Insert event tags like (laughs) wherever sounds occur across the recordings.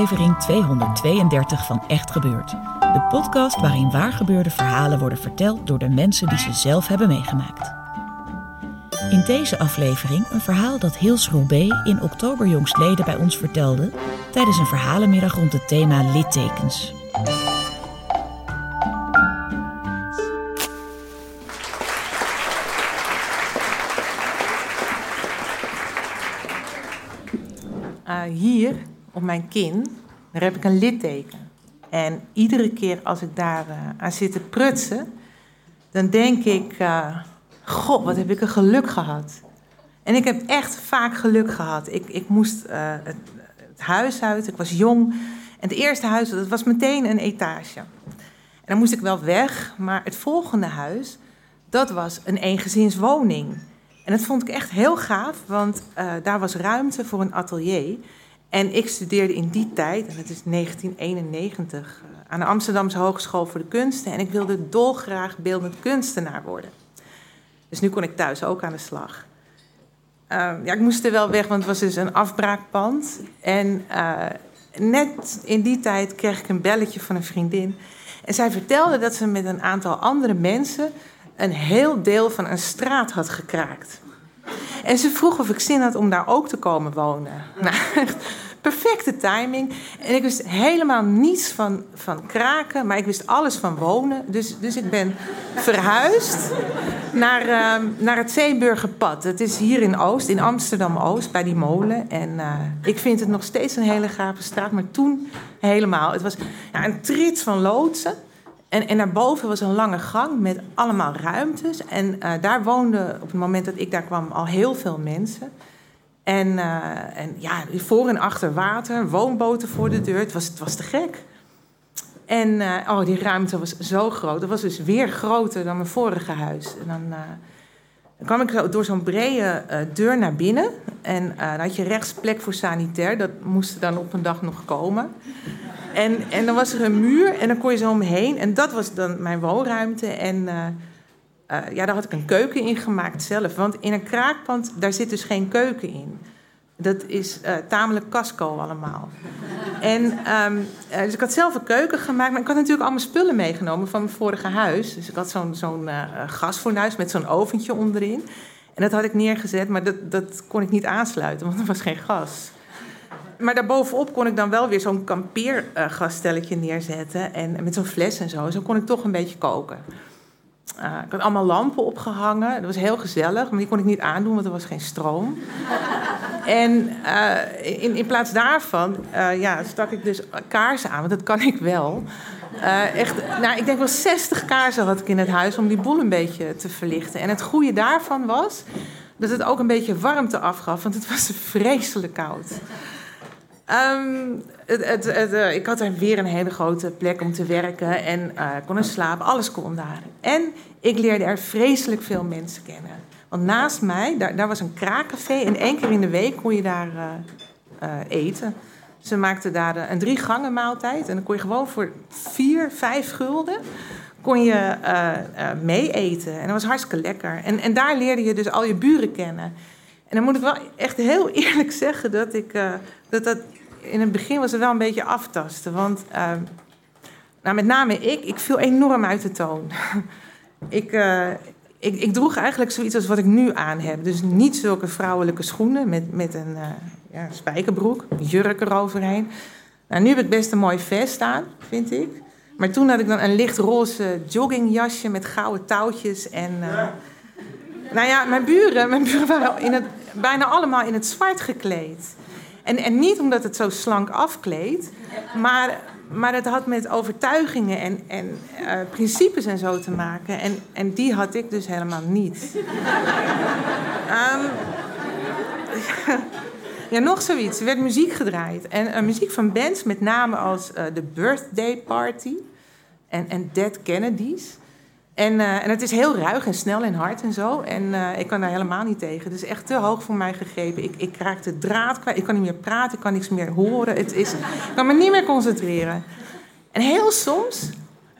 Aflevering 232 van Echt Gebeurd. De podcast waarin waargebeurde verhalen worden verteld door de mensen die ze zelf hebben meegemaakt. In deze aflevering een verhaal dat Hils Roubaix in oktober jongstleden bij ons vertelde tijdens een verhalenmiddag rond het thema littekens. Uh, hier op mijn kin, daar heb ik een litteken. En iedere keer als ik daar uh, aan zit te prutsen, dan denk ik, uh, god, wat heb ik een geluk gehad. En ik heb echt vaak geluk gehad. Ik, ik moest het, het, huis uit, ik was jong. En het eerste huis, dat was meteen een etage. En dan moest ik wel weg, maar het volgende huis, dat was een eengezinswoning. En dat vond ik echt heel gaaf, want daar was ruimte voor een atelier. En ik studeerde in die tijd, en dat is 1991, uh, aan de Amsterdamse Hogeschool voor de Kunsten. En ik wilde dolgraag beeldend kunstenaar worden. Dus nu kon ik thuis ook aan de slag. Uh, ja, ik moest er wel weg, want het was dus een afbraakpand. En uh, net in die tijd kreeg ik een belletje van een vriendin. En zij vertelde dat ze met een aantal andere mensen een heel deel van een straat had gekraakt. En ze vroeg of ik zin had om daar ook te komen wonen. Nou, (laughs) echt perfecte timing. En ik wist helemaal niets van, van kraken, maar ik wist alles van wonen. Dus, dus ik ben verhuisd naar, uh, naar het Zeeburgerpad. Het is hier in Oost, in Amsterdam-Oost, bij die molen. En uh, ik vind het nog steeds een hele gave straat, maar toen helemaal. Het was ja, een trits van loodsen. En, en daarboven was een lange gang met allemaal ruimtes. En uh, daar woonden op het moment dat ik daar kwam al heel veel mensen. En, uh, en ja, voor en achter water, woonboten voor de deur. Het was, het was te gek. En uh, oh, die ruimte was zo groot. Dat was dus weer groter dan mijn vorige huis. En dan, dan kwam ik door zo'n brede deur naar binnen. En dan had je rechts plek voor sanitair. Dat moest dan op een dag nog komen. En, en dan was er een muur en dan kon je zo omheen. En dat was dan mijn woonruimte. En uh, uh, ja, daar had ik een keuken in gemaakt zelf. Want in een kraakpand, daar zit dus geen keuken in. Dat is uh, tamelijk casco allemaal. En um, dus ik had zelf een keuken gemaakt. Maar ik had natuurlijk allemaal spullen meegenomen van mijn vorige huis. Dus ik had zo'n zo'n gasfornuis met zo'n oventje onderin. En dat had ik neergezet, maar dat, dat kon ik niet aansluiten, want er was geen gas maar daarbovenop kon ik dan wel weer zo'n kampeergastelletje neerzetten. En, en met zo'n fles en zo. Zo kon ik toch een beetje koken. Uh, ik had allemaal lampen opgehangen. Dat was heel gezellig, maar die kon ik niet aandoen, want er was geen stroom. (laughs) en uh, in, in plaats daarvan uh, ja, stak ik dus kaarsen aan, want dat kan ik wel. echt, nou, ik denk wel 60 kaarsen had ik in het huis om die boel een beetje te verlichten. En het goede daarvan was dat het ook een beetje warmte afgaf, want het was (laughs) vreselijk koud. Um, het, uh, ik had er weer een hele grote plek om te werken en uh, kon er slapen, alles kon daar. En ik leerde er vreselijk veel mensen kennen. Want naast mij, daar, daar was een kraakcafé en één keer in de week kon je daar uh, eten. Ze maakten daar een drie gangen maaltijd en dan kon je gewoon voor vier, vijf gulden kon je mee eten. En dat was hartstikke lekker. En, en daar leerde je dus al je buren kennen. En dan moet ik wel echt heel (laughs) eerlijk zeggen dat ik dat dat in het begin was het wel een beetje aftasten. Want uh, nou, met name ik, ik viel enorm uit de toon. (laughs) ik, uh, ik, ik, droeg eigenlijk zoiets als wat ik nu aan heb. Dus niet zulke vrouwelijke schoenen met, met een uh, ja, spijkerbroek, jurk eroverheen. Nou, nu heb ik best een mooi vest aan, vind ik. Maar toen had ik dan een lichtroze joggingjasje met gouden touwtjes. En nou ja, mijn buren, mijn buren waren in het, bijna allemaal in het zwart gekleed. En, en niet omdat het zo slank afkleedt, maar, maar het had met overtuigingen en, en uh, principes en zo te maken. En, en die had ik dus helemaal niet. um, (laughs) (laughs) ja, nog zoiets. Er werd muziek gedraaid. En uh, muziek van bands, met name als uh, The Birthday Party en, en Dead Kennedys. En, uh, en het is heel ruig en snel en hard en zo. En uh, ik kan daar helemaal niet tegen. Het is echt te hoog voor mij gegrepen. Ik, ik raak de draad kwijt. Ik kan niet meer praten. Ik kan niks meer horen. Het is, ik kan me niet meer concentreren. En heel soms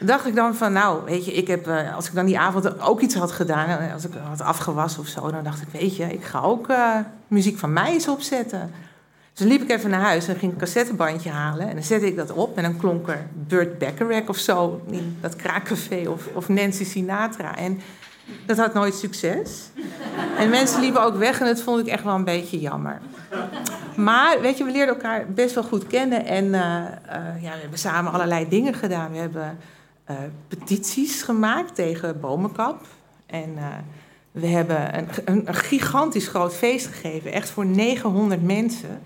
dacht ik dan van... Nou, weet je, ik heb, uh, als ik dan die avond ook iets had gedaan... als ik had afgewassen of zo... dan dacht ik, weet je, ik ga ook muziek van mij eens opzetten. Dus liep ik even naar huis en ging een cassettebandje halen. En dan zette ik dat op en dan klonk er Burt Bacharach of zo in dat kraakcafé of, of Nancy Sinatra. En dat had nooit succes. En mensen liepen ook weg en dat vond ik echt wel een beetje jammer. Maar weet je, we leerden elkaar best wel goed kennen. En uh, uh, ja, we hebben samen allerlei dingen gedaan. We hebben uh, petities gemaakt tegen bomenkap. En we hebben een, een, een gigantisch groot feest gegeven. Echt voor 900 mensen.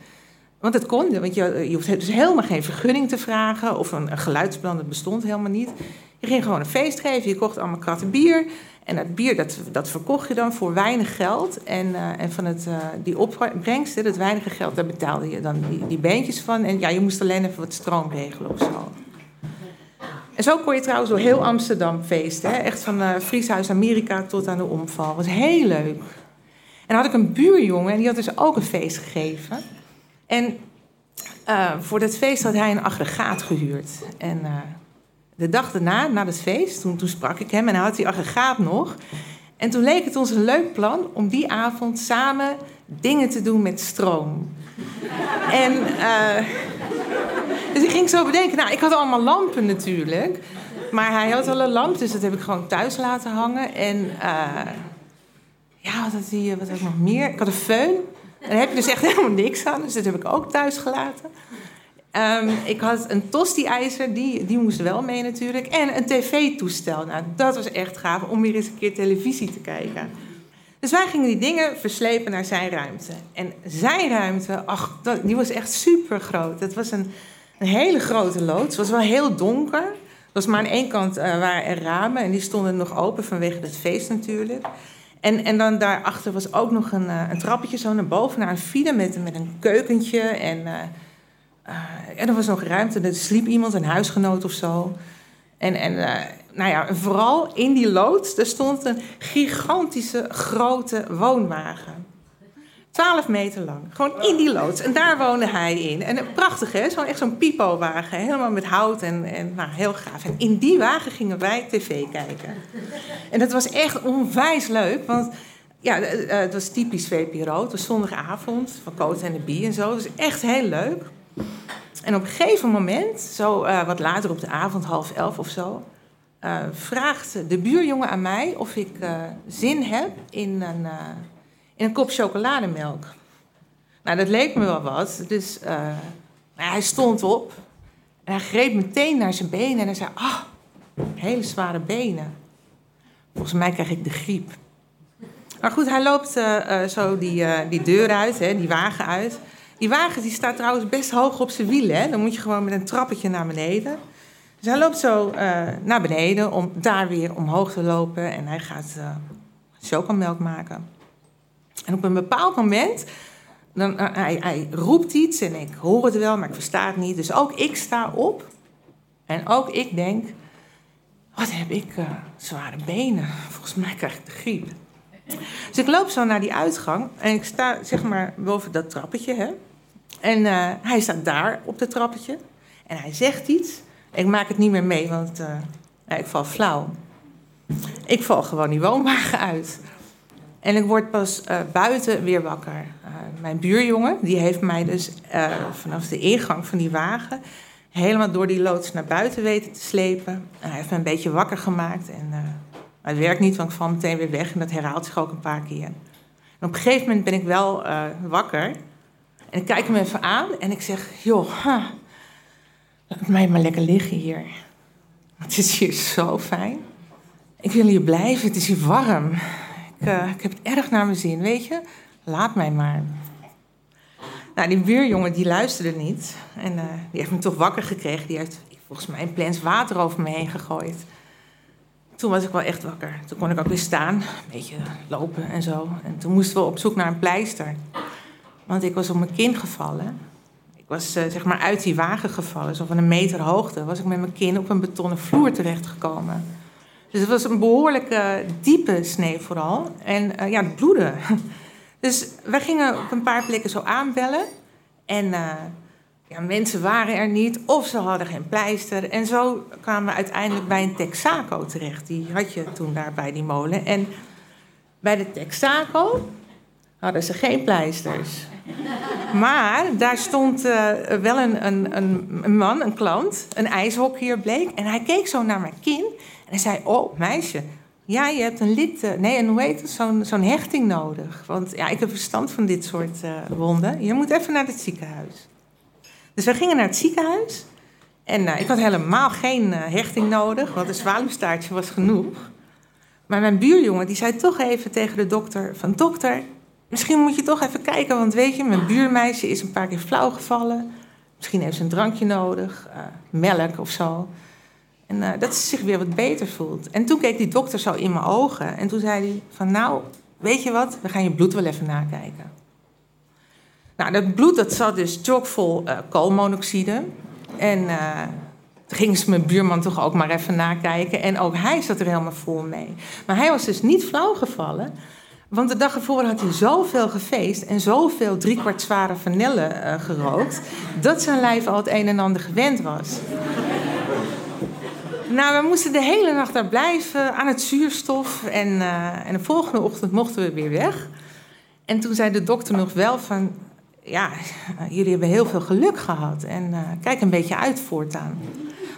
Want het kon, want je, je hoeft dus helemaal geen vergunning te vragen of een, geluidsplan, dat bestond helemaal niet. Je ging gewoon een feest geven, je kocht allemaal kratten bier. En dat bier dat, dat verkocht je dan voor weinig geld. En, uh, en van het, uh, die opbrengsten, dat weinige geld, daar betaalde je dan die, die beentjes van. En ja, je moest alleen even wat stroom regelen of zo. En zo kon je trouwens door heel Amsterdam feesten. Hè? Echt van uh, Frieshuis Amerika tot aan de omval. Was heel leuk. En dan had ik een buurjongen en die had dus ook een feest gegeven. En uh, voor dat feest had hij een aggregaat gehuurd. En uh, de dag daarna, na het feest, toen, toen sprak ik hem en hij had die aggregaat nog. En toen leek het ons een leuk plan om die avond samen dingen te doen met stroom. (laughs) en uh, dus ik ging zo bedenken, nou, ik had allemaal lampen natuurlijk. Maar hij had al een lamp, dus dat heb ik gewoon thuis laten hangen. En ja, wat had, hij, wat had ik nog meer? Ik had een föhn. Daar heb je dus echt helemaal niks aan. Dus dat heb ik ook thuis gelaten. Um, ik had een tosti-ijzer, die, die moest wel mee natuurlijk. En een tv-toestel. Nou, dat was echt gaaf om weer eens een keer televisie te kijken. Dus wij gingen die dingen verslepen naar zijn ruimte. En zijn ruimte, ach, die was echt super groot. Het was een, een hele grote loods. Het was wel heel donker. Het was maar aan één kant uh, waren er ramen. En die stonden nog open vanwege het feest natuurlijk. En, en dan daarachter was ook nog een, uh, een trappetje zo naar boven, naar een file met, met een keukentje. En, uh, en er was nog ruimte, er sliep iemand, een huisgenoot of zo. En, en nou ja, vooral in die loods, er stond een gigantische grote woonwagen. 12 meter lang. Gewoon in die loods. En daar woonde hij in. En prachtig, hè? Zo echt zo'n pipo-wagen. Helemaal met hout en, en nou, heel gaaf. En in die wagen gingen wij tv kijken. En dat was echt onwijs leuk. Want ja, het was typisch VPRO. Het was zondagavond van Coat en de Bie en zo. Was echt heel leuk. En op een gegeven moment, zo uh, wat later op de avond, half elf of zo... Uh, vraagt de buurjongen aan mij of ik zin heb in een in een kop chocolademelk. Nou, dat leek me wel wat. Dus uh, nou, hij stond op en hij greep meteen naar zijn benen en hij zei: Ah, hele zware benen. Volgens mij krijg ik de griep. Maar goed, hij loopt uh, uh, zo die, die deur uit, hè, die wagen uit. Die wagen die staat trouwens best hoog op zijn wielen. Hè. Dan moet je gewoon met een trappetje naar beneden. Dus hij loopt zo naar beneden om daar weer omhoog te lopen. En hij gaat chocomelk maken. En op een bepaald moment, dan, uh, hij, hij, roept iets en ik hoor het wel, maar ik versta het niet. Dus ook ik sta op en ook ik denk, wat heb ik uh, zware benen. Volgens mij krijg ik de griep. Dus ik loop zo naar die uitgang en ik sta zeg maar boven dat trappetje. Hè? En uh, hij staat daar op het trappetje en hij zegt iets. Ik maak het niet meer mee, want ik val flauw. Ik val gewoon die woonwagen uit. En ik word pas uh, buiten weer wakker. Uh, mijn buurjongen, die heeft mij dus uh, vanaf de ingang van die wagen... helemaal door die loods naar buiten weten te slepen. hij heeft me een beetje wakker gemaakt. En, het werkt niet, want ik val meteen weer weg. En dat herhaalt zich ook een paar keer. En op een gegeven moment ben ik wel wakker. En ik kijk hem even aan en ik zeg... joh, ha, laat mij maar lekker liggen hier. Het is hier zo fijn. Ik wil hier blijven, het is hier warm. Ik, uh, ik heb het erg naar mijn zin, weet je? Laat mij maar. Nou, die buurjongen die luisterde niet. En uh, die heeft me toch wakker gekregen. Die heeft volgens mij een plens water over me heen gegooid. Toen was ik wel echt wakker. Toen kon ik ook weer staan, een beetje lopen en zo. En toen moesten we op zoek naar een pleister. Want ik was op mijn kin gevallen. Ik was uh, zeg maar uit die wagen gevallen, zo van een meter hoogte. Was ik met mijn kin op een betonnen vloer terechtgekomen. Dus het was een behoorlijke diepe snee vooral. En uh, ja, het bloedde. (laughs) Dus wij gingen op een paar plekken zo aanbellen. En uh, ja, mensen waren er niet of ze hadden geen pleister. En zo kwamen we uiteindelijk bij een Texaco terecht. Die had je toen daar bij die molen. En bij de Texaco hadden ze geen pleisters. Maar daar stond wel een, een, een, man, een klant, een ijshockeyer bleek. En hij keek zo naar mijn kin hij zei: Oh, meisje, ja, je hebt een lid, uh, nee, en hoe heet het, zo'n hechting nodig. Want ja, ik heb verstand van dit soort uh, wonden. Je moet even naar het ziekenhuis. Dus we gingen naar het ziekenhuis. En ik had helemaal geen hechting nodig, want een zwaluwstaartje was genoeg. Maar mijn buurjongen die zei toch even tegen de dokter: van dokter, misschien moet je toch even kijken, want weet je, mijn buurmeisje is een paar keer flauw gevallen. Misschien heeft ze een drankje nodig, melk of zo. En uh, dat ze zich weer wat beter voelt. En toen keek die dokter zo in mijn ogen en toen zei hij van nou, weet je wat, we gaan je bloed wel even nakijken. Nou, dat bloed dat zat dus chockvol uh, koolmonoxide. En toen ging ze mijn buurman toch ook maar even nakijken. En ook hij zat er helemaal vol mee. Maar hij was dus niet flauw gevallen. Want de dag ervoor had hij zoveel gefeest en zoveel driekwart zware vanille uh, gerookt, dat zijn lijf al het een en ander gewend was. Nou, we moesten de hele nacht daar blijven aan het zuurstof en, uh, en de volgende ochtend mochten we weer weg. En toen zei de dokter nog wel van, ja, jullie hebben heel veel geluk gehad en uh, kijk een beetje uit voortaan.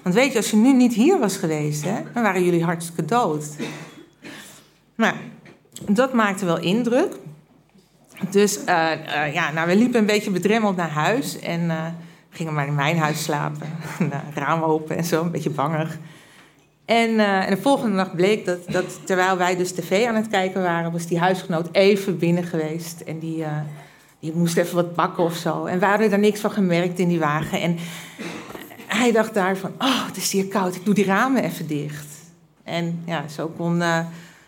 Want weet je, als je nu niet hier was geweest, hè, dan waren jullie hartstikke dood. Nou, dat maakte wel indruk. Dus uh, ja, nou, we liepen een beetje bedremmeld naar huis en gingen maar in mijn huis slapen. (laughs) raam open en zo, een beetje bangig. En, en, de volgende nacht bleek dat, dat terwijl wij dus tv aan het kijken waren, was die huisgenoot even binnen geweest. En die, die moest even wat pakken of zo. En we hadden er niks van gemerkt in die wagen. En hij dacht daar van, oh, het is hier koud, ik doe die ramen even dicht. En ja, zo kon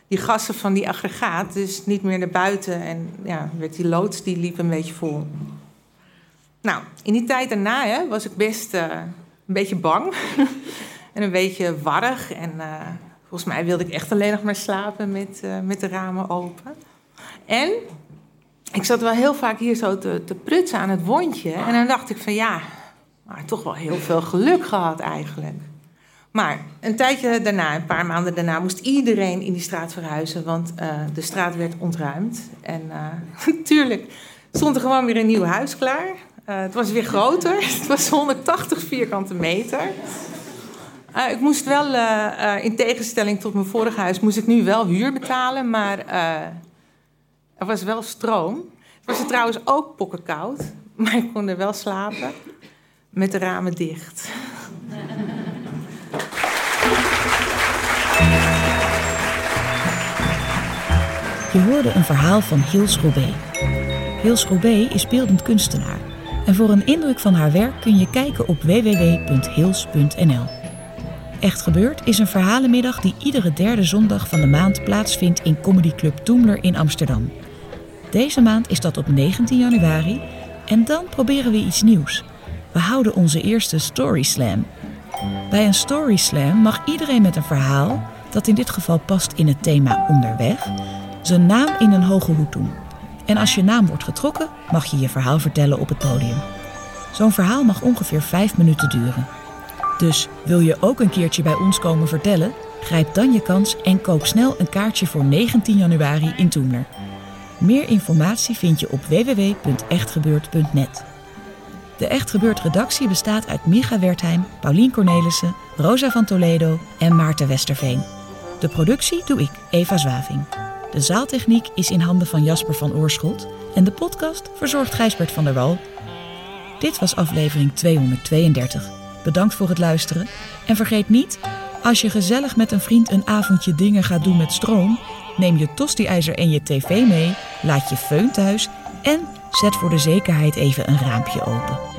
die gassen van die aggregaat dus niet meer naar buiten. En ja, werd die loods die liep een beetje vol. Nou, in die tijd daarna hè, was ik best een beetje bang. (laughs) en een beetje warrig. En uh, volgens mij wilde ik echt alleen nog maar slapen met, uh, met de ramen open. En ik zat wel heel vaak hier zo te, te prutsen aan het wondje. En dan dacht ik van ja, maar toch wel heel veel geluk gehad eigenlijk. Maar een tijdje daarna, een paar maanden daarna, moest iedereen in die straat verhuizen, want uh, de straat werd ontruimd. En (laughs) natuurlijk stond er gewoon weer een nieuw huis klaar. Het was weer groter, (laughs) het was 180 vierkante meter. Ik moest wel, in tegenstelling tot mijn vorige huis, moest ik nu wel huur betalen, maar er was wel stroom. Het was trouwens ook pokkenkoud, (laughs) maar ik kon er wel slapen met de ramen dicht. Je hoorde een verhaal van Hils Robé. Hils Robé is beeldend kunstenaar. En voor een indruk van haar werk kun je kijken op www.hils.nl. Echt Gebeurd is een verhalenmiddag die iedere derde zondag van de maand plaatsvindt in Comedy Club Toemler in Amsterdam. Deze maand is dat op 19 januari en dan proberen we iets nieuws. We houden onze eerste Story Slam. Bij een Story Slam mag iedereen met een verhaal, dat in dit geval past in het thema onderweg, zijn naam in een hoge hoed doen. En als je naam wordt getrokken, mag je je verhaal vertellen op het podium. Zo'n verhaal mag ongeveer vijf minuten duren. Dus wil je ook een keertje bij ons komen vertellen? Grijp dan je kans en koop snel een kaartje voor 19 januari in Toemler. Meer informatie vind je op www.echtgebeurd.net. De Echt Gebeurd redactie bestaat uit Micha Wertheim, Paulien Cornelissen, Rosa van Toledo en Maarten Westerveen. De productie doe ik, Eva Zwaving. De zaaltechniek is in handen van Jasper van Oorschot en de podcast verzorgt Gijsbert van der Wal. Dit was aflevering 232. Bedankt voor het luisteren en vergeet niet, als je gezellig met een vriend een avondje dingen gaat doen met stroom, neem je tosti-ijzer en je tv mee, laat je föhn thuis En zet voor de zekerheid even een raampje open.